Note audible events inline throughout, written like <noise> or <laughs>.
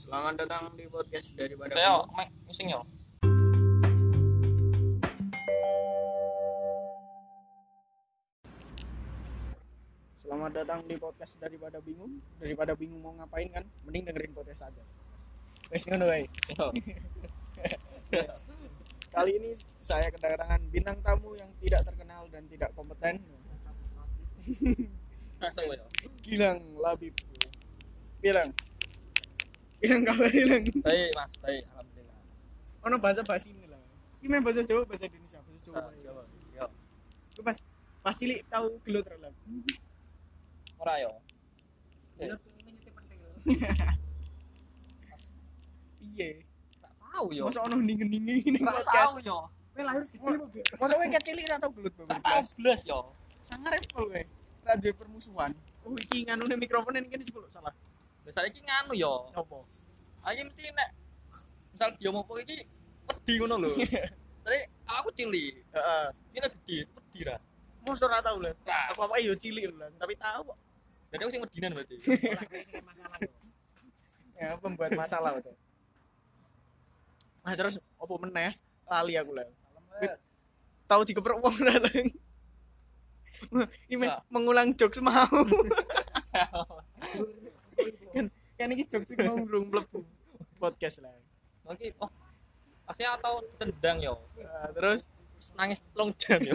Selamat datang di podcast daripada Saya Bingung. mek pusing yo. Selamat datang di podcast daripada bingung. Daripada bingung mau ngapain kan, mending dengerin podcast aja. Wes ngono wae. <laughs> Kali ini saya kedatangan bintang tamu yang tidak terkenal dan tidak kompeten. Gilang Labib. Bilang. Bilang kabar bilang. Baik, Mas. Baik, alhamdulillah. Ono bahasa bahasa ini lah. Ini main bahasa Jawa, bahasa Indonesia, bahasa Jawa. Sa- Yo. Yo. Itu pas pas cilik tahu gelut relak. Ora yo. Iya. Tak tahu yo. Masa ono ning-ning ini Tak tahu yo. Kowe lahir gede kok. Masa kowe kecil ra tau gelut Tak tahu belas yo. Sangar kowe. Ra duwe permusuhan. Oh iki nganune mikrofon ini kan salah. Besar iki nganu yo. Apa? Ayo mesti nek misal yo mau iki wedi ngono lho. <laughs> Tadi aku cilik. Heeh. Sini gede, wedi ra. Mosok ra tau lho. Ra. Apa yo cilik lho, tapi tahu kok. Jadi aku sing wedinan berarti. <laughs> Ya pembuat masalah betul. Nah terus apa meneh? Lali aku lah. Tahu dikeprok wong lho. Ini mengulang jokes mau. <laughs> <laughs> kan kan iki jokes mau belum mlebu podcast lah. Oke, oh. Aslinya atau tendang yo. Nah, terus Nangis telung jam yo.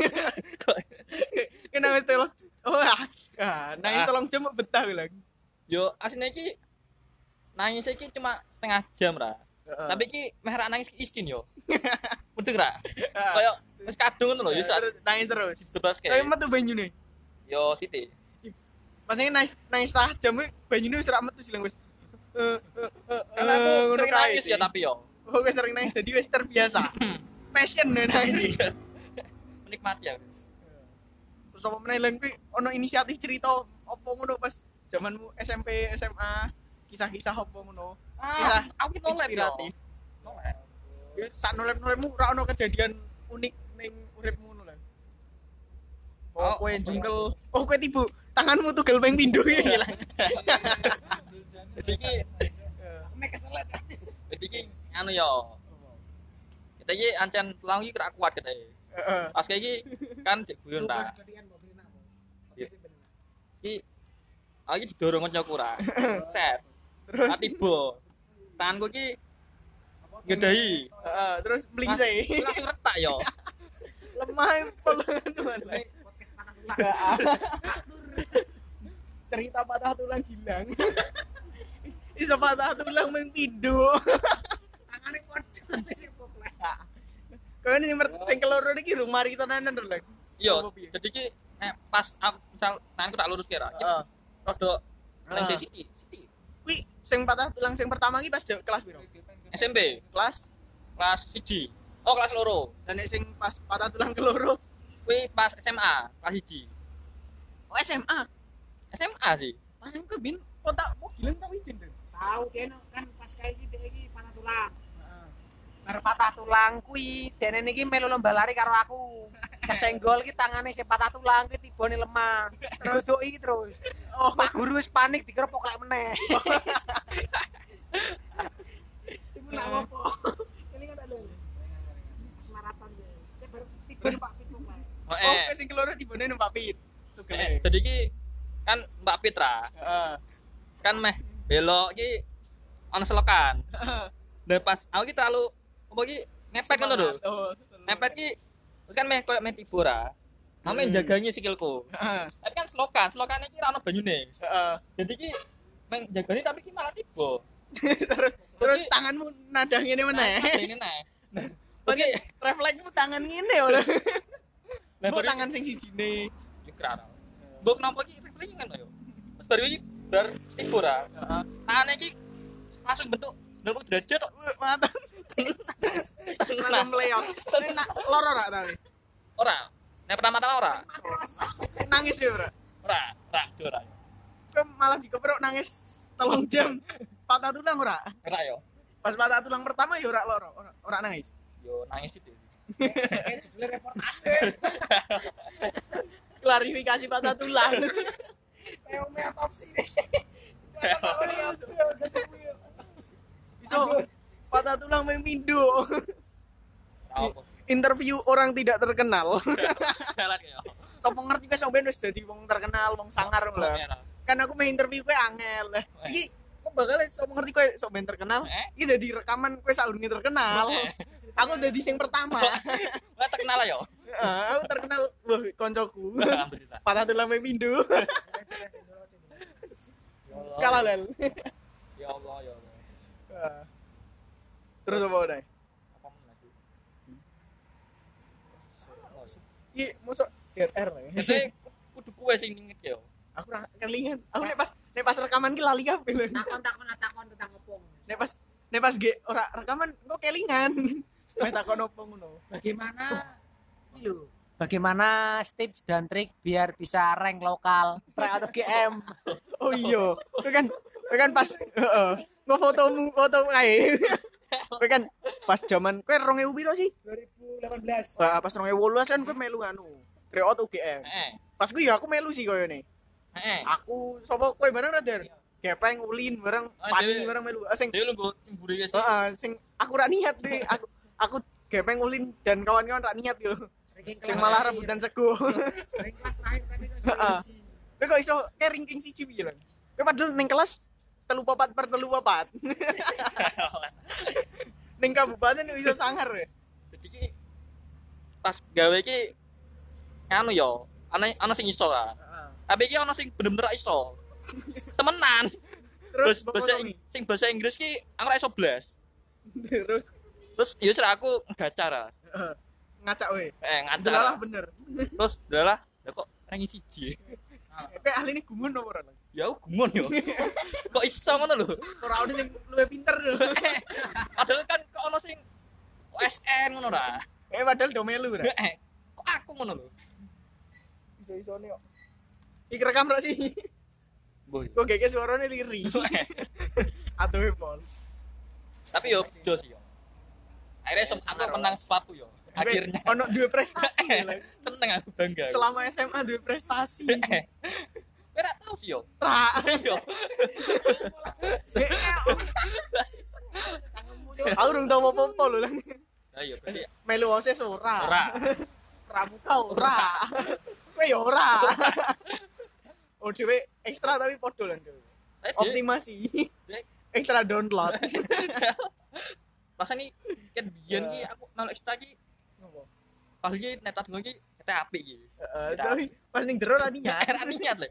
<laughs> kenapa telos oh ah, ah nangis Ah. tolong jam betah bilang Yo aslinya iki nangis iki cuma setengah jam ra. Heeh. Tapi iki meh ra nangis ki isin yo. <laughs> Mudeng ra? Ah. Kayak wis kadung ngono lho yo Ya, terus nangis terus terus tapi kayak metu banyu nih yo Siti. Masanya nangis nangis setengah jam banyu nih wis ra metu silang wis Eh, eh, eh, Karena aku sering nangis ya tapi yo. oh wis sering nangis jadi wis terbiasa <laughs> passion nih nangis Menikmati ya. terus apa meneh lagi kuwi ono inisiatif cerita apa ngono pas zamanmu SMP SMA kisah-kisah apa ngono Ah, aku ki nolep yo. Nolep. Ya, sak nolep-nolepmu ra ono kejadian unik ning uripmu. Oh, Oh, kowe apa jungkel. Oh, kowe tibu tanganmu tugel ping pindho ya hilang. Jadi iki Mek keselet. jadi iki anu yo. Kita iki ancen tulang iki kira kuat kita. Heeh. Pas kayak iki kan cek guyon ta. Iki aku iki didorong kancaku ra. Set. Terus Tak tiba. Tanganku iki ngedahi. heeh, terus blingse. Aku langsung retak yo. <laughs> Lemah pelan <laughs> Cerita patah tulang gilang. Iso patah tulang pindho. Tangane padha sing poplek. Kau ini sing keloro iki lho. Lang. Yo, Apa piye? jadi ki eh, pas aku misal tanganku tak lurus kira. Rodok nang. Siti. Siti. Kuwi sing patah tulang sing pertama iki pas kelas piro? SMP Kelas kelas 1. Oh, kelas loro. dan nek sing pas patah tulang keloro Kuwi pas SMA, kelas 1. oh SMA SMA sih. pas yang kebin otak oh gila tau izin deh tahu kene kan pas kayak iki dhek iki patah tulang. Bar patah tulang kuwi dene niki melu lomba lari karo aku. <laughs> Kesenggol ki tangane sing patah tulang ki tibone lemah. Digodoki terus. Oh, Pak guru wis panik dikira poklek meneh. Nak apa? Ini kan ada. Pas maraton ya. Kayak baru tibone Pak. Oh, oh eh, sing keloro tibane numpak pit eh, jadi ki kan Mbak Pitra heeh kan meh belok ki ana selokan. Dan pas aku ki terlalu apa ki ngepet ngono lho. Ngepet ki terus kan meh koyo meh tiba ra. Mame Hmm. jagangi sikilku. heeh Tapi kan selokan, selokan iki ra ono banyune. heeh Jadi ki meh jagani tapi ki malah tiba. <laughs> terus terus tanganmu nada ngene meneh Nah, ini nah. Terus Oke, ki refleksmu tangan ngene oleh <laughs> Mbok baru- tangan sing sijine Yo kira. Mbok kenapa ki refleksi kan yo. Terus baru iki bar tiba ra. heeh Tangane iki langsung bentuk 90 derajat kok. mata langsung meleot Terus nak loro ra tapi Ora. Nek pertama-tama ora. nangis ya ora Ora, ora, ora. Malah dikeprok nangis telung jam patah tulang ora Ora yo. pas patah tulang pertama ya ora loro ora, ora nangis Yo nangis itu. Eh judulnya reportase. <laughs> klarifikasi patah tulang Kayak otopsi nih. iso patah tulang Apa? interview orang tidak terkenal <laughs> Jalan ya. Sopo ngerti wis sampean wis dadi wong terkenal, wong sangar lah. Kan aku main interview kowe angel. Iki kok bakal sopo ngerti kowe sampean terkenal? Iki dadi rekaman kowe saurunge terkenal. Aku dadi sing pertama. Lah terkenal ya. Heeh, aku terkenal wah koncoku. Patah tulang pindo. Ya Allah. Kalah lel. Ya Allah, ya Allah. Ah. Terus apa udah? Apa meneh sih? Iki mosok DRR lah. Jadi kudu kowe sing nginget ya. Aku ra kelingan. Aku nek pas nek pas rekaman ki lali kabeh takon takon takon tentang opong Nek pas nek pas ge ora rekaman kok kelingan. Bagaimana ini lho bagaimana tips dan trik biar bisa rank lokal rank atau GM Oh iya, itu kan itu kan pas heeh. Gua fotomu foto kae. <laughs> Kowe kan pas zaman kowe 2000 piro sih? 2018 Wah, pas 2018 kan kowe melu anu. Tryout UGM. Heeh. Pas kuwi ya aku melu sih koyo ne. Heeh. Aku sapa kowe bareng ra, Der? Gepeng ulin bareng pani Dewe. bareng melu. Ah, Sing heeh, sing aku ra niat deh. Aku aku gepeng ulin dan kawan-kawan ra niat yo. Sing malah rebutan sego. rank kelas terakhir tapi kok Heeh. Kowe kok iso kayak ranking siji piye lan? Padahal ning kelas telu papat per telu papat. <laughs> ning kabupaten iso sangar ya. Jadi ki pas gawe ki anu yo, ana ana sing iso lah. Tapi ki ana sing bener-bener iso. Temenan. Terus bahasa bahasa Ing- sing bahasa Inggris ki aku ra iso blas. terus Terus ya wis lah aku gaca ra. heeh, ngacak we. Eh ngaca. Delalah lah. bener. Terus dalah ya kok rangi siji. Kowe ahli ini gumun apa ora? Ya aku gumun yo. <laughs> kok iso ngono lho. Ora ono sing luwih pinter lho. <laughs> Padahal kan kok ono sing OSN ngono ra. Eh padahal do melu ora. Eh, kok aku ngono lho. Iso-isone kok. Iki rekam ra sih? Boy. Kok gege suarane liri. <laughs> Aduh pol. Tapi yo sih yo. Akhirnya sem aku menang sepatu yo. Akhirnya ono dua prestasi. <laughs> seneng aku bangga. Selama SMA dua prestasi. <laughs> Eh, Kowe ra tau sih yo. Ra. <laughs> Yo. Aku urung tau apa-apa lho lan. Ayo berarti Melu OSIS ora. ora. Pramuka ora. Kowe ya ora. Oh dhewe ekstra tapi podo lan dhewe. Eh, Optimasi. Ekstra download. Pas ini kan biyen ki aku nol ekstra ki pas iki netat gue ki kete apik ki. Heeh, tapi pas ning jero ra Ya niat. <laughs> era niat lho.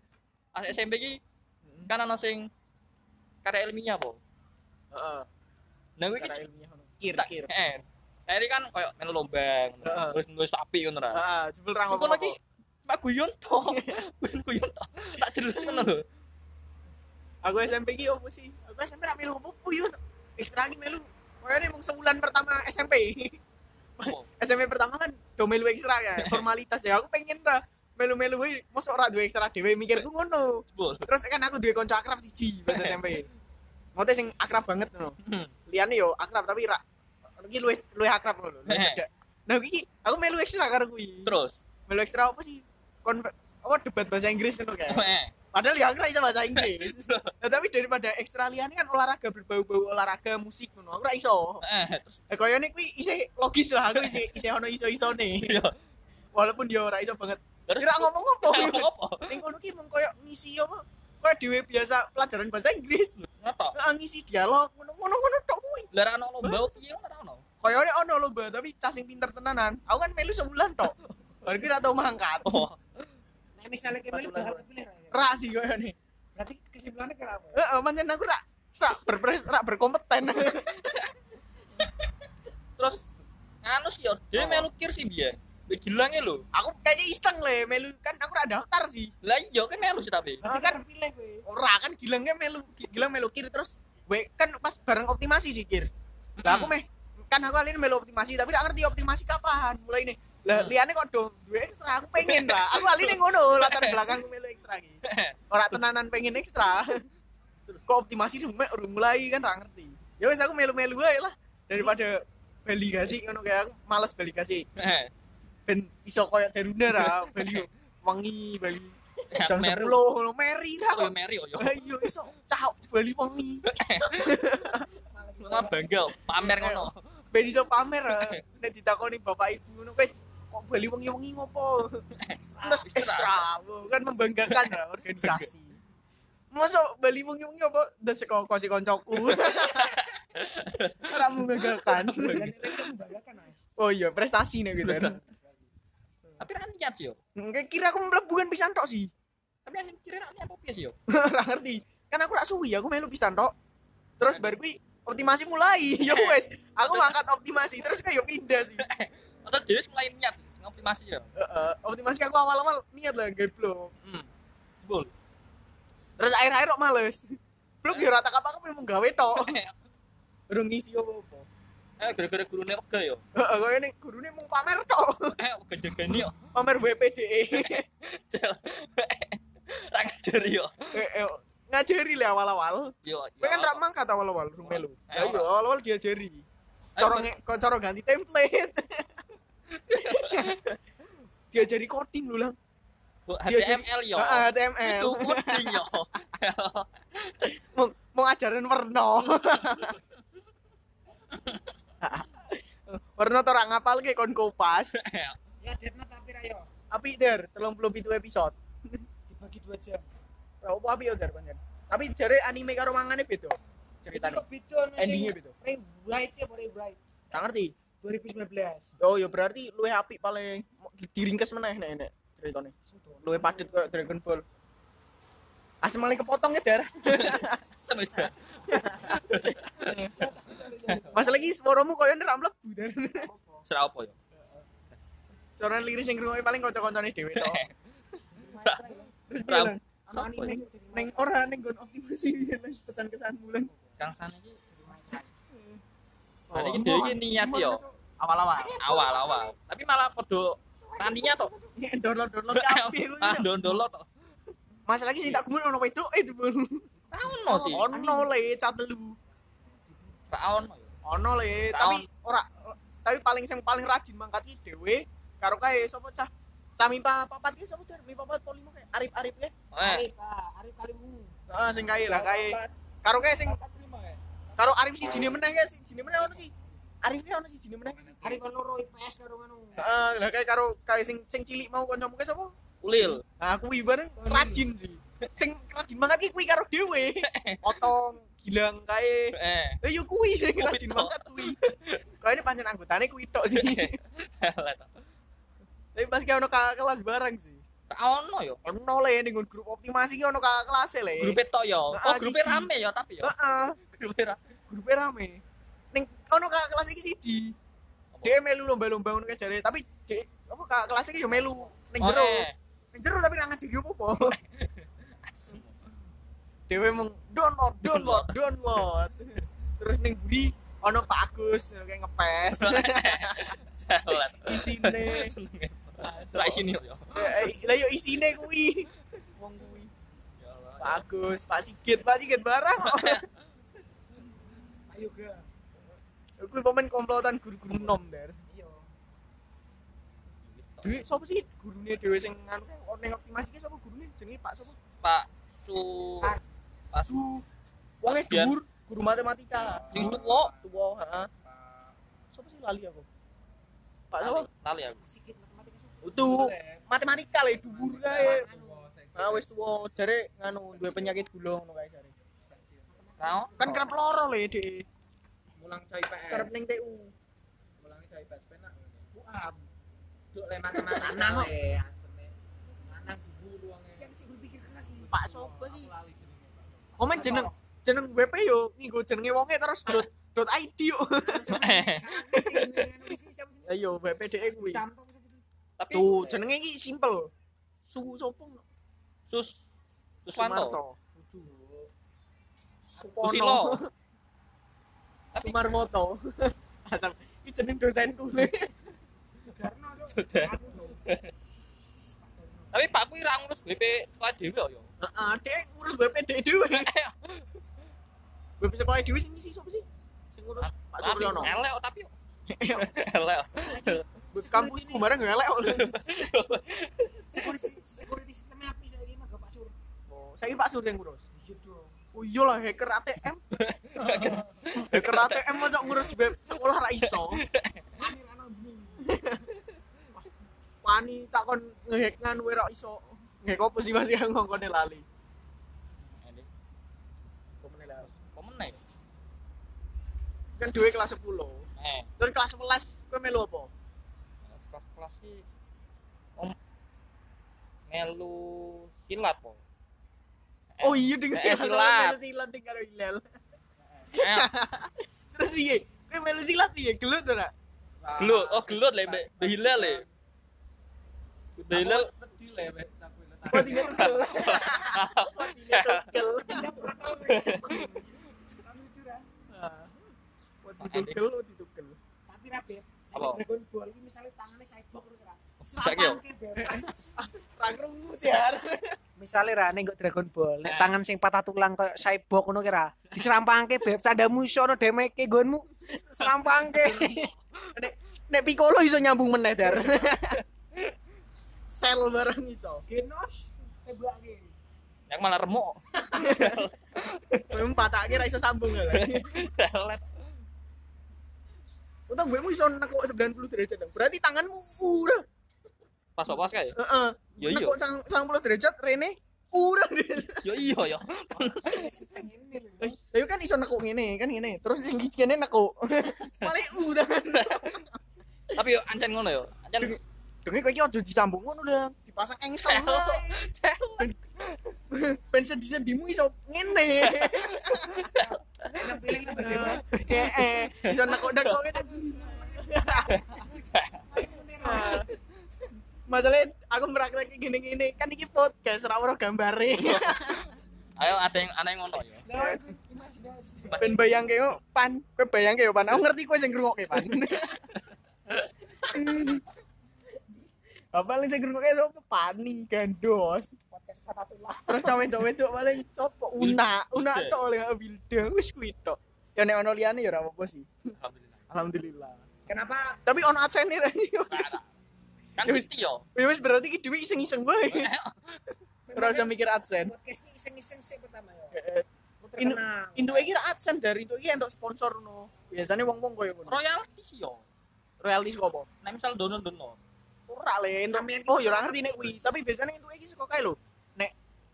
Pas SMP ki kan ana sing karya ilmiah po. Heeh. Nah kuwi Cara ki ilmiah ngono. Kir tak kir. eh. Kan koyo melu lomba ngono. Terus nulis apik ngono ra. Heeh, jebul ra lagi Pak guyon to. <laughs> Guyon guyon to. Tak jelas ngono lho. Aku SMP ki opo sih? Aku SMP ra melu opo yo. Ekstra ki melu. Kayaknya emang sebulan pertama SMP. Apa? <laughs> SMP pertama kan do melu ekstra ya, <laughs> formalitas ya. Aku pengen ra melu-melu kuwi mosok ora duwe ekstra dhewe mikirku ngono. Terus kan aku duwe kanca akrab siji pas <laughs> SMP. Ngote sing akrab banget ngono. Hmm. Liyane yo akrab tapi ra iki luwih luwih akrab ngono. Eh. Nah iki aku melu ekstra karo kuwi. Terus Melu ekstra apa sih? Konver apa debat bahasa Inggris ngono kayak. Padahal ya aku iso bahasa Inggris. Nah, tapi daripada ekstra liyane kan olahraga berbau-bau olahraga musik ngono. Aku ra iso. eh terus Eh koyone kuwi isih logis lah aku isih isih ono iso-isone. iya. Walaupun yo ora iso banget. Terus Kira ngomong apa? ngomong apa? Ning kono ki mung koyo ngisi apa? Koyo dhewe biasa pelajaran bahasa Inggris. Ngoto. Heeh, ngisi dialog ngono-ngono ngono tok kuwi. Lah ana lomba piye ngono ra ono. Koyone ono lomba tapi cah sing pinter tenanan. Aku kan melu sebulan tok. Baru ki ra tau mangkat. Oh, misalnya kayak ra ya? Sih koyone. berarti kesimpulannya kenapa Heeh, pancen aku ra ra berpres ra berkompeten. <laughs> terus anu sih Oh. melu kir sih. Wih, Gilange lho. aku kayaknya iseng le melu kan aku ra daftar sih. Lah iya kan melu sih tapi. berarti kan gue Ora kan gilangnya melu gilang melu kir terus we kan pas bareng optimasi sih kir. Lah aku meh kan aku kali ini melu optimasi tapi gak ngerti optimasi kapan mulai nih. Lah liane kok do duwe ekstra aku pengen lah. Aku kali ini ngono latar belakang melu ekstra iki. Ora tenanan pengen ekstra. Kok optimasi udah mulai kan gak ngerti. Ya wes aku melu-melu aja lah daripada beli gasih ngono kayak aku males beli gasih. Eh, Ben iso koyo Deruna ra beli wangi beli jam 10 Meru. ngono meri ra Oh, oh yo. Lah iya iso cahok bali wengi. <laughs> Mah bangga pamer ngono. ben iso pamer <laughs> eh. nek ditakoni bapak ibu ngono kowe kok bali wengi-wengi ngopo? Terus ekstra. kan membanggakan ya organisasi. <laughs> Masa bali wengi-wengi apa ndas kok kosi koncoku. Ora membanggakan. Oh iya prestasi nih gitu. Tapi kan niat sih yo. Kira aku mlebu pisan tok sih. Tapi anjing kira niat apa piye sih yo? <laughs> ora ngerti. Kan aku rak suwi aku melu pisan tok. Terus baru kuwi optimasi mulai. <laughs> Ya wes aku ngangkat optimasi terus kayak yo pindah sih Atau dhewe mulai niat ngoptimasi yo. Heeh, optimasi aku awal-awal niat lah ngeblok Hmm. Jebul. terus akhir-akhir kok males <laughs> blok ya rata apa aku memang gawe tok <laughs> urung ngisi apa-apa Eh gara-gara gurune wega yo. heeh koyo ning gurune mung pamer tok <laughs> Eh gejegani yo. pamer WPDE Ra ngajari yo. Eh, eh, ngajari lah awal-awal Yo. kowe kan rak mangkat awal-awal urung melu Eh, ya iya awal-awal diajari nge kok cara ganti template diajari coding lho lang HTML yo. Heeh, HTML Itu coding yo. <laughs> mau mau ngajarin warna <laughs> warna tuh orang ngapal ke kon kopas. <laughs> Ya Derna tapi rayo api der telung puluh pitu episode. Dibagi dua jam. apa api ya der pancen tapi jare anime karo mangane beda ceritanya Itu beda endingnya beda. Ray Bright ya Bright? Tak ngerti 2019. oh ya berarti luwe api paling Mau di- diringkes meneh nek nek ceritanya luwe padet kayak Dragon Ball asem maling kepotong ya der <laughs> Semeda. mas lagi suaramu koyo nerak mlebu der Serah apa yo? suara liris yang ngrungokke paling kanca-kancane dhewe dia <laughs> anime ya? neng ora neng gon optimasi Neng pesan-kesan bulan Kang sana iki Oh. Berarti dhewe iki niat yo. Awal-awal Awal-awal. Tapi malah podo randinya tok. Ya, download download Ah, ya. ndondolo tok. Mas lagi sih tak gumun ono wedok eh jebul. Ono sih. Ono le catelu. Ra ono le, Tahun. tapi ora tapi paling sing paling rajin mangkat iki dhewe karo kae sapa cah cah mimpa papat ki sapa mimpa papat polimo kae Arif-arif ya. Eh, Arif, ah, Arif Kalimu. Heeh sing kae lah kae. Karo kae sing karo Arif si jine meneh kae si jine meneh ono sih. Arif ki ono si jine meneh. Arif ono ro IPS karo ngono. Heeh, lah kae karo kae sing sing cilik mau kancamu kae sapa? ulil. Nah, kuwi bareng rajin sih. Sing rajin banget ki kuwi karo dhewe. <laughs> Otong gilang kae. Eh, yo kuwi sing rajin banget kuwi. Kok ini pancen anggotane kuwi tok sih. salah tok. Tapi pas kayak ono kakak kelas bareng sih. Ra ono yo. Ono le ning grup optimasi ki ono kakak kelas le. Grupe tok yo. Ah, Oh, grupe siji. rame yo tapi yo. Heeh, Grupe ra. grupe rame. Ning ono kakak kelas iki siji. Dia melu lomba-lomba ngono kae jare, tapi dek apa kakak kelas iki yo melu ning Oh, jero. eh. Ning jero tapi ra ngajari opo-opo. <laughs> Dewe mung download, download, download. Terus ning buri ono Pak Agus kayak ngepes. <laughs> Isine. Ra isine yo. Eh, Lah yo isine kuwi. Wong kuwi. Pak Agus, Pak Sigit, Pak Sigit barang. <laughs> Ayo ga. Kuwi pemain komplotan guru-guru nom der. Iya. Dewe sapa sih gurune dhewe sing anu ning optimasi ki sapa gurune jenenge Pak sapa? Pak Su. Pak Su Bian. dhuwur, guru matematika. sing tuwa. Tuwa, heeh. Sapa sih lali aku? Pak sapa? Lali aku. Sikit matematika sih. Utu matematika le dhuwur kae. Ah wis tuwa jare nganu duwe penyakit gula ngono kae jare. Tau? Kan kerep loro le Dek. Mulang coy PS Kerep ning TU. mulang coy PS penak Wah, duk le matematika Lanang kok. lanang dhuwur wonge yang sih berpikir keras sih. Pak sapa sih? Jenenge Pak. Komen jeneng jeneng WP yo nggo jenenge wonge terus <laughs> dot dot ID yo. Ayo <laughs> WPDE kuwi. Tapi Tuh jenenge iki simpel. Su sopo? Sus Suswanto. Supono. Sumarmoto. <laughs> Asal iki jeneng dosenku le. Tapi Pak kuwi ra ngurus BP sekolah dhewe yo. Heeh, dek ngurus WPDE dhewe. WP sekolah dhewe sing ngisi sapa sih? Sing ngurus Pak Suryono. Elek tapi. Elek. <laughs> Kampusku bareng elek kok. Security security sistemnya api saya ini mah Pak Sur. Oh, saiki Pak Sur yang ngurus. Iya dong. Oh iya lah hacker ATM. <laughs> hacker ATM masa ngurus web sekolah ra iso. Wani tak kon ngehack nganu ra iso. Ngehack apa sih masih ngongkone lali. Pemenang. Kan duwe kelas 10. Eh, Terus kelas 11 kowe melu apa? kelas-kelas ki om melu silat po. Oh iya dengan eh, silat. silat dengan karo Hilal. Eh, <laughs> Terus piye? Kowe melu silat piye? Gelut ora? gelut, oh gelut le, hilal le. Be hilal. Wedi le tiga tukel. Oh tukel, oh tukel. Tapi ra Beb. Apa? Dragon Ball iki misale tangane cyborg ngono ra. Sedak yo. Serampangke, Beb. Ra krungu. Misale ra ning kok Dragon Ball, nek Eh. tangan sing patah tulang koyo cyborg ngono ki ra. Diserampangke Beb, candamu iso ono demeke nggonmu. Serampangke. <laughs> Nek nek Piccolo iso nyambung meneh dar. <laughs> Sel barang iso. Genos tembake. Yang malah remuk. <laughs> Kowe patake ra iso sambung lho. Telet. Untung gue iso nekuk 90 derajat. dong. Berarti tanganmu udah. Pas pas kae. Heeh. Yo iya. Nekuk 90 derajat rene udah. Yo iya yo. Ayo kan iso nekuk ngene, kan ngene. Terus sing iki kene nekuk. Paling udah. Tapi yo ancen ngono yo. Ancen Dene kowe iki aja disambung ngono lho. Dipasang engsel. Ben sendi-sendimu iso ngene. Piling lah Heeh. Iso nekuk-nekuk ngene. Masalahnya aku merak-merak iki podcast ra ora gambare. <laughs> Ayo ada yang aneh ngono yo. Ben bayang keo pan, kowe bayang keo pan. Aku ngerti kowe sing ngrungokke pan. <laughs> Bapak paling sing ngrungokke sapa pani gandos. podcast patah tulang. Terus cawe-cawe itu paling sapa una, una tok oleh Wilda wis kuwi tok. Ya nek ono liyane ya ora apa-apa sih. Alhamdulillah. Alhamdulillah. Kenapa Tapi ono adsense ra. Kan mesti yo. Ya wis berarti iki dhewe iseng-iseng wae. <laughs> Ora usah mikir adsense. podcast ini iseng-iseng sih pertama ya. Indo. Indo iki dari Indo iki entuk sponsor no. Biasanya wong-wong koyo ngono. Royalti sih yo. Royalti saka apa? Nah misal dono-dono. Ora le, entuk. Oh, iki ya ora ngerti nek kuwi, tapi biasanya entuk iki saka kae lho. Nek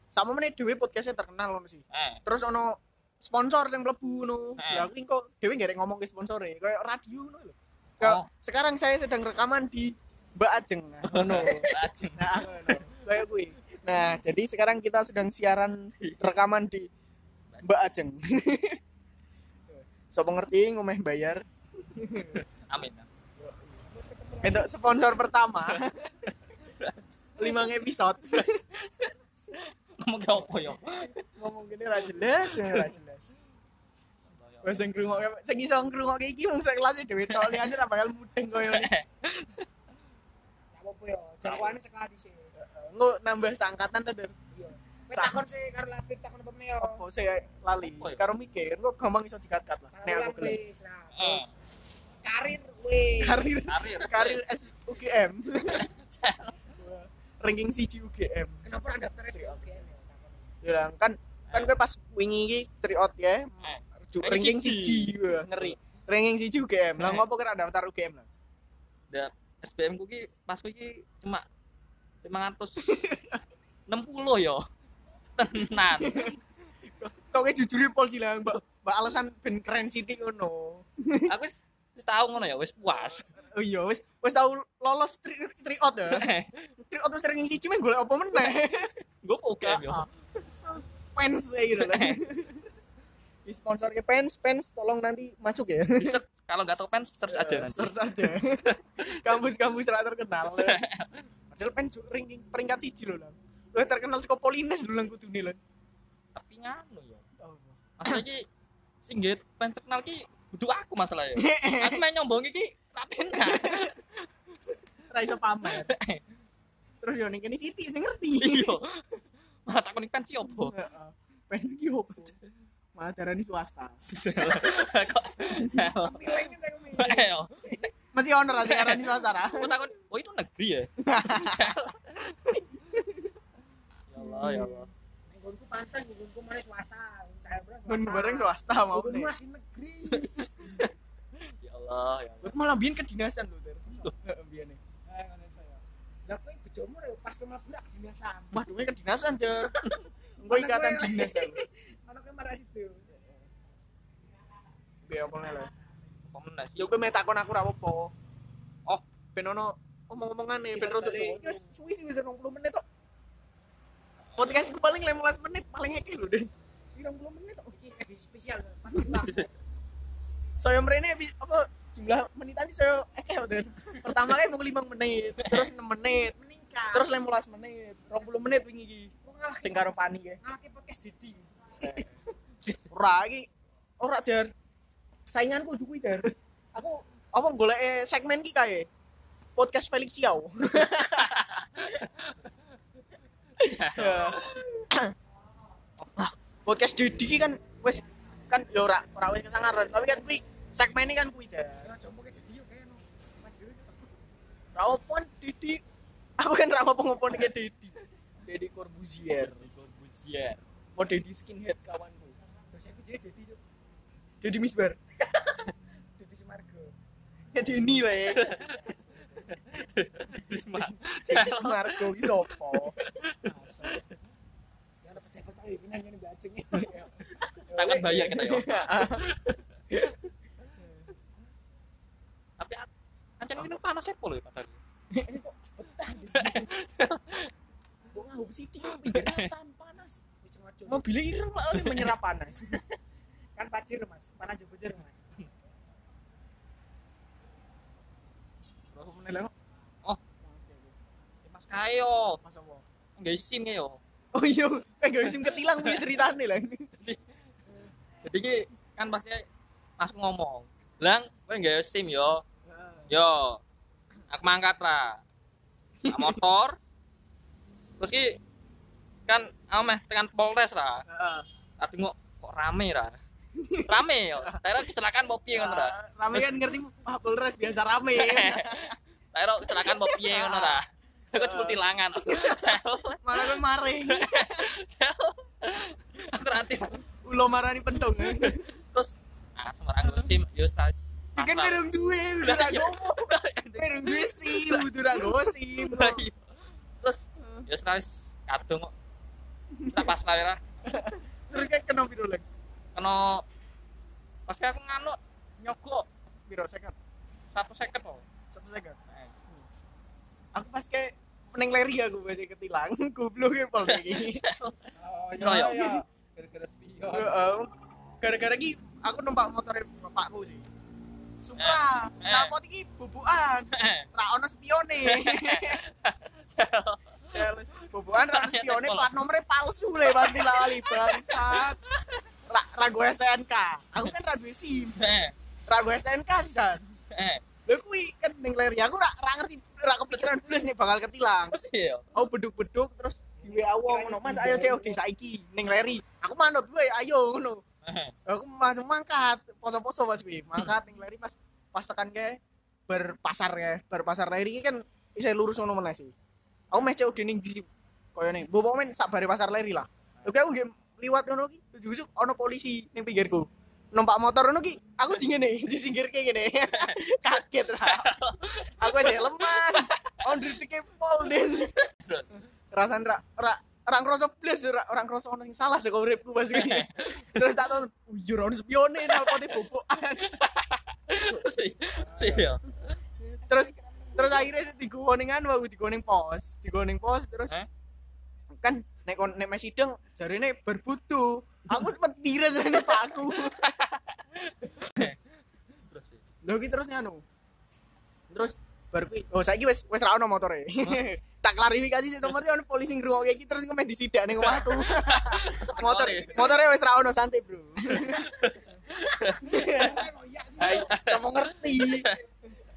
sama meneh dhewe podcastnya terkenal ngono sih. Eh. Terus ono sponsor yang mlebu ngono. Eh. Ya aku kok dhewe nggak ngomong ke sponsore, kayak radio ngono lho. Kayak Oh. sekarang saya sedang rekaman di Mbak Ajeng. Nah, <laughs> Ngono. Lajeng. Nah, ngono. Kayak kuwi. Nah, jadi sekarang kita sedang siaran rekaman di Mbak Ajeng. <laughs> Sopo ngerti ngomeh bayar Amin. untuk sponsor pertama. 5 episode. Ngomong ke apa yo? ngomong gini ra jelas, ya ra jelas. Wes sing ngrungokke sing iso ngrungokke iki mung sak kelas dhewe tok liyane ra bakal mudeng koyo <laughs> ini. Ya ya, jawabannya sekali sih. Engko nambah sangkatan ta, Der. Iya. Takon sih karo lapik takon apa yo. Apa saya lali Apa ya? karo mikir kok gampang iso dikat-kat lah. Nek aku gelem. Karir weh. Karir Karir. karir S UGM. <laughs> Ranking siji UGM. Kenapa ora daftar sih? Oke. ya. Ya kan kan gue pas wingi iki tryout ya. Eh. Ranking siji. ngeri. Ranking siji UGM. Lah Eh. ngopo kira daftar UGM lah? SBM ku ki pas ku ki cuma 560 yo. <laughs> Tenan. Kok kayak jujur pol sih lah, Mbak. Mbak alasan ben keren sithik ngono. Aku wis wis tau ngono ya, wis puas. Oh iya, wis wis tau lolos tri, tryout ya. <laughs> Tryout terus ranking siji meh golek apa meneh. <laughs> Gue oke yo. Fans ya gitu lah. Di sponsor ke fans, fans tolong nanti masuk ya. Bisa kalau nggak tahu fans search aja nanti. Search aja. <laughs> Kampus-kampus ra terkenal. <laughs> Padahal fans ranking peringkat siji lho lah. Lo terkenal saka Polines lho lang kudune lho. Tapi nganu yo. Masalah iki sing nggih fans terkenal ki kudu aku masalahnya. <laughs> Aku main nyombong iki ra penak. Ra iso pamer. Terus yo ning kene Siti sing ngerti. Iya. Malah takon fans ki opo? Heeh. Fans ki opo? Malah darani swasta. <laughs> Kok. Masih honor ra sing darani swasta ra. Aku takon, oh itu negeri ya? <laughs> ya Allah, ya Allah. Nggonku pantas, nggonku mana swasta. Mun bareng swasta mau nih. masih negeri. <laughs> Ya Allah, ya Allah. Malah biyen kedinasan lho, Ter. Heeh, biyen. Eh, ngono itu ya. Lah kowe bojomu rek pas kowe mlebu rak dinasan. Wah, duwe kedinasan, Ter. Engko ikatan dinas aku. Ana kowe marah situ. Biar apa lho. Pemenang sih. Yo kowe meh takon aku. Oh. ben ono omong-omongane ben rodok Balik. tuwa. Wis suwi sih wis 20 menit kok. Podcast gue paling 15 menit paling lho, Des. 20 menit. Iki edisi spesial. <laughs> Saya mrene epi- apa jumlah menitan saya akeh Den. Pertama kali mau 5 menit, terus 6 menit, Meningkat. terus 15 menit, 20 menit wingi iki. Sing karo Pani ya. ngalahke podcast Didi. <laughs> Ora iki ora Dar. Sainganku juga Dar. Aku apa golek segmen ki kae. Podcast Felix Xiao. <laughs> Ah, podcast Dedi ki kan wis kan ya ora ora wis kesangaran, tapi kan kuwi segmen ini kan kuwi Dar. Ya coba ke Didi yo. Ra opo Dedi. Aku kan ra ngopo-ngopo Dedi. Dedi Corbuzier. Corbuzier. Apa Dedi skinhead kawanku. Terus aku jadi Didi yo. Dedi Misbar. <laughs> Didi Sumargo. Dedi <laughs> ini lah <laughs> ya. Risma. Dedi Sumargo ki sopo? Ya ada pejabat pemimpinan yang bajeng. Tangan bayar kita yo. Tapi ancen ini panas ya polo ya padahal. Kok betah di Kok nganggo sithik yo pinggir ratan panas. Wis ngojo. Mobilnya ireng lah oleh menyerap panas. <laughs> Kan pacir Mas. Panas jo bujur Mas. Berapa menit lewat? Mas kayo. Mas apa? Enggak isim yo. Oh iya, eh gak isim ketilang punya ceritane lah. <laughs> Jadi ki kan pasti Mas ngomong, "Lang, kowe enggak SIM yo." Yo. Aku mangkat. Nak motor. Terus ki kan aku meh tekan Polres ra. Heeh. Tapi kok kok rame ra. Rame yo. Daerah kecelakaan mau piye ngono ra. Rame kan ngerti ah Polres biasa rame. <laughs> Daerah kecelakaan mau piye ngono ra. <laughs> Aku cepet tilangan. <laughs> Malah gue maring. Aku nanti Ulo marani pendong. terus ah semarang gue SIM yo. Kan merung duwe, udah ra gomo. Merung duwe sih, udah gomo sih. Terus yo sas kadung kok. Tak pas lah ya. Terus kayak kena piro lagi? Kena pas aku nganu nyogok Piro second? satu second kok. Satu second. Aku pas kayak neng leri aku masih ketilang, <laughs> goblok ya pol <laughs> iki. Oh iya, iya. Gara-gara spion. Gara-gara ki aku numpak motor bapakku sih. Supra, Eh, eh. knalpot iki bubukan. Ra ono spione. <laughs> Jelas. Bubukan ra spione, plat nomornya palsu le Bang dilawali bangsat. Ra ra go STNK. Aku kan ra duwe SIM. Eh, Ra go STNK sisan. eh, Lha kuwi kan ning leri aku ra ra ngerti ra kepikiran blas nih bakal ketilang. terus iya. Aku beduk-beduk terus di WA wong ngono, Mas ayo COD saiki ning leri. Aku manut wae ayo ngono. Eh, aku langsung mangkat poso-poso mas Wi mangkat ning leri pas pas tekan ke berpasar ya berpasar leri kan bisa lurus ngono meneh sih aku meh COD ning di koyo ning bobo men sak bare pasar leri lah oke aku nggih liwat ngono ki ujug-ujug ono polisi ning pinggirku numpak motor ngono ki aku di <laughs> ngene disinggirke <laughs> ngene kaget lah aku aja leman on dritike pol den terus. rasan ra ra orang kroso blas ora orang kroso ono sing salah saka uripku pas iki. <laughs> Terus tak tahu, "Iya ono spione nalpote bobokan." Terus iya. Terus akhirnya digowo ning anu aku digowo ning pos, digowo ning pos terus Eh? kan nek kon nek mes sidang jarine berbutuh. Aku sempet tires rene Pak aku. Terus. Lho ki terus nganu. Terus bar kuwi, oh saiki wis wis ra ono motore. tak klarifikasi sih nomornya ono polisi ngrungokke iki terus ngomeh disidak ning omahku. <laughs> Motor motore wis ra ono santai, Bro. <laughs> Hai, sama ngerti.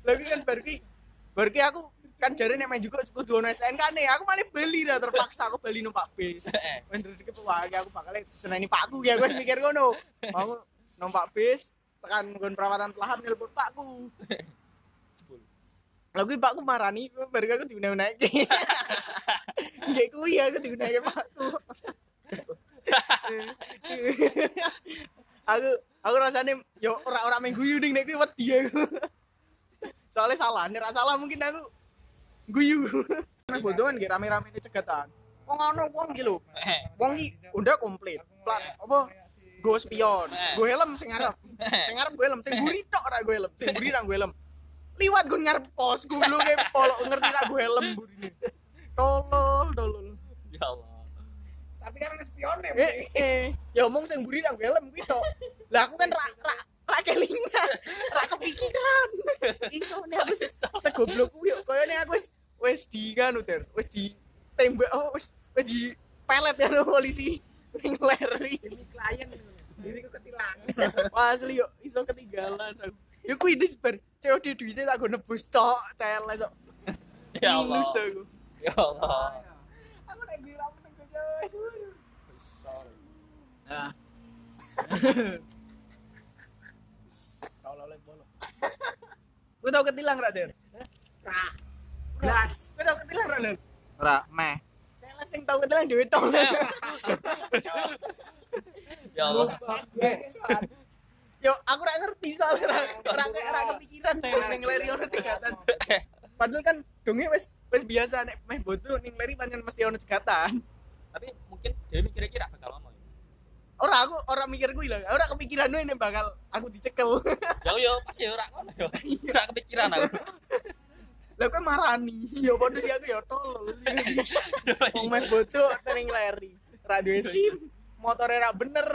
Lagi kan bar ki bar ki aku kan jare nek main juga kudu ono STNK nih. Aku malah beli dah terpaksa aku beli numpak bis. <laughs> Eh, Menurut iki wah aku bakal seneni pakku ya gue mikir ngono. <laughs> Mau numpak bis tekan nggon perawatan telahan nelpon pakku. <laughs> Lah kuwi pakku marani baru aku diunai-unaike. Nggih kuwi aku diunai pakku. aku aku rasanya yo ora-ora main guyu ning nek kuwi wedi aku. Soalnya salah, ra salah mungkin aku guyu. <laughs> Nek bodohan nggih rame-rame ini cegatan. Wong ono wong. Eh, Wong udah komplit. Plat apa? Go spion, go helm sing ngarep. Sing ngarep go helm, sing buri tok ora go helm, sing buri ra go helm. <laughs> Liwat gue ngarep pos, gue lu kayak polok ngerti ra go helm burine. Tolol, tolol. ya Allah. Tapi kan ada spionnya. Eh, eh, ya omong sing buri ra go helm kuwi tok. Lah aku kan ra ra ra kelingan, ra kepikiran. Iso nih aku se- segoblok kuwi yo koyone aku wis wis di kan uter, wis di tembak oh wis wis di pelet ya polisi ning leri. Demi klien. Diriku ketilang. Wah, asli yo iso ketinggalan aku. Yo kuwi dis bar COD duitnya tak go nebus tok, celes kok. Ya Allah. Minus aku. Ya Allah. Aku nek bilang guys. Nah. <laughs> Kalau oleh bolo. Gue tau ketilang ra, Der? Ra. Blas. Gue tau ketilang ra, Der? Ra, meh. Celes sing tau ketilang dhewe tok. <laughs> Ya Allah. Yo, aku ra ngerti soalnya ra ra ra kepikiran ning ning leri ono cegatan. Padahal kan donge wis wis biasa nek meh bodoh ning leri pancen mesti ono cegatan. Tapi mungkin dia mikirnya kira bakal ono. Ya. Ora aku ora mikir kuwi lho. Ora kepikiran ini bakal aku dicekel. Ya yo pasti ora ngono yo. Ora kepikiran aku. Lah kan marani. Ya padha sih aku ya tolol. <laughs> Wong meh bodoh ning leri. Ra duwe SIM. Motore ra bener.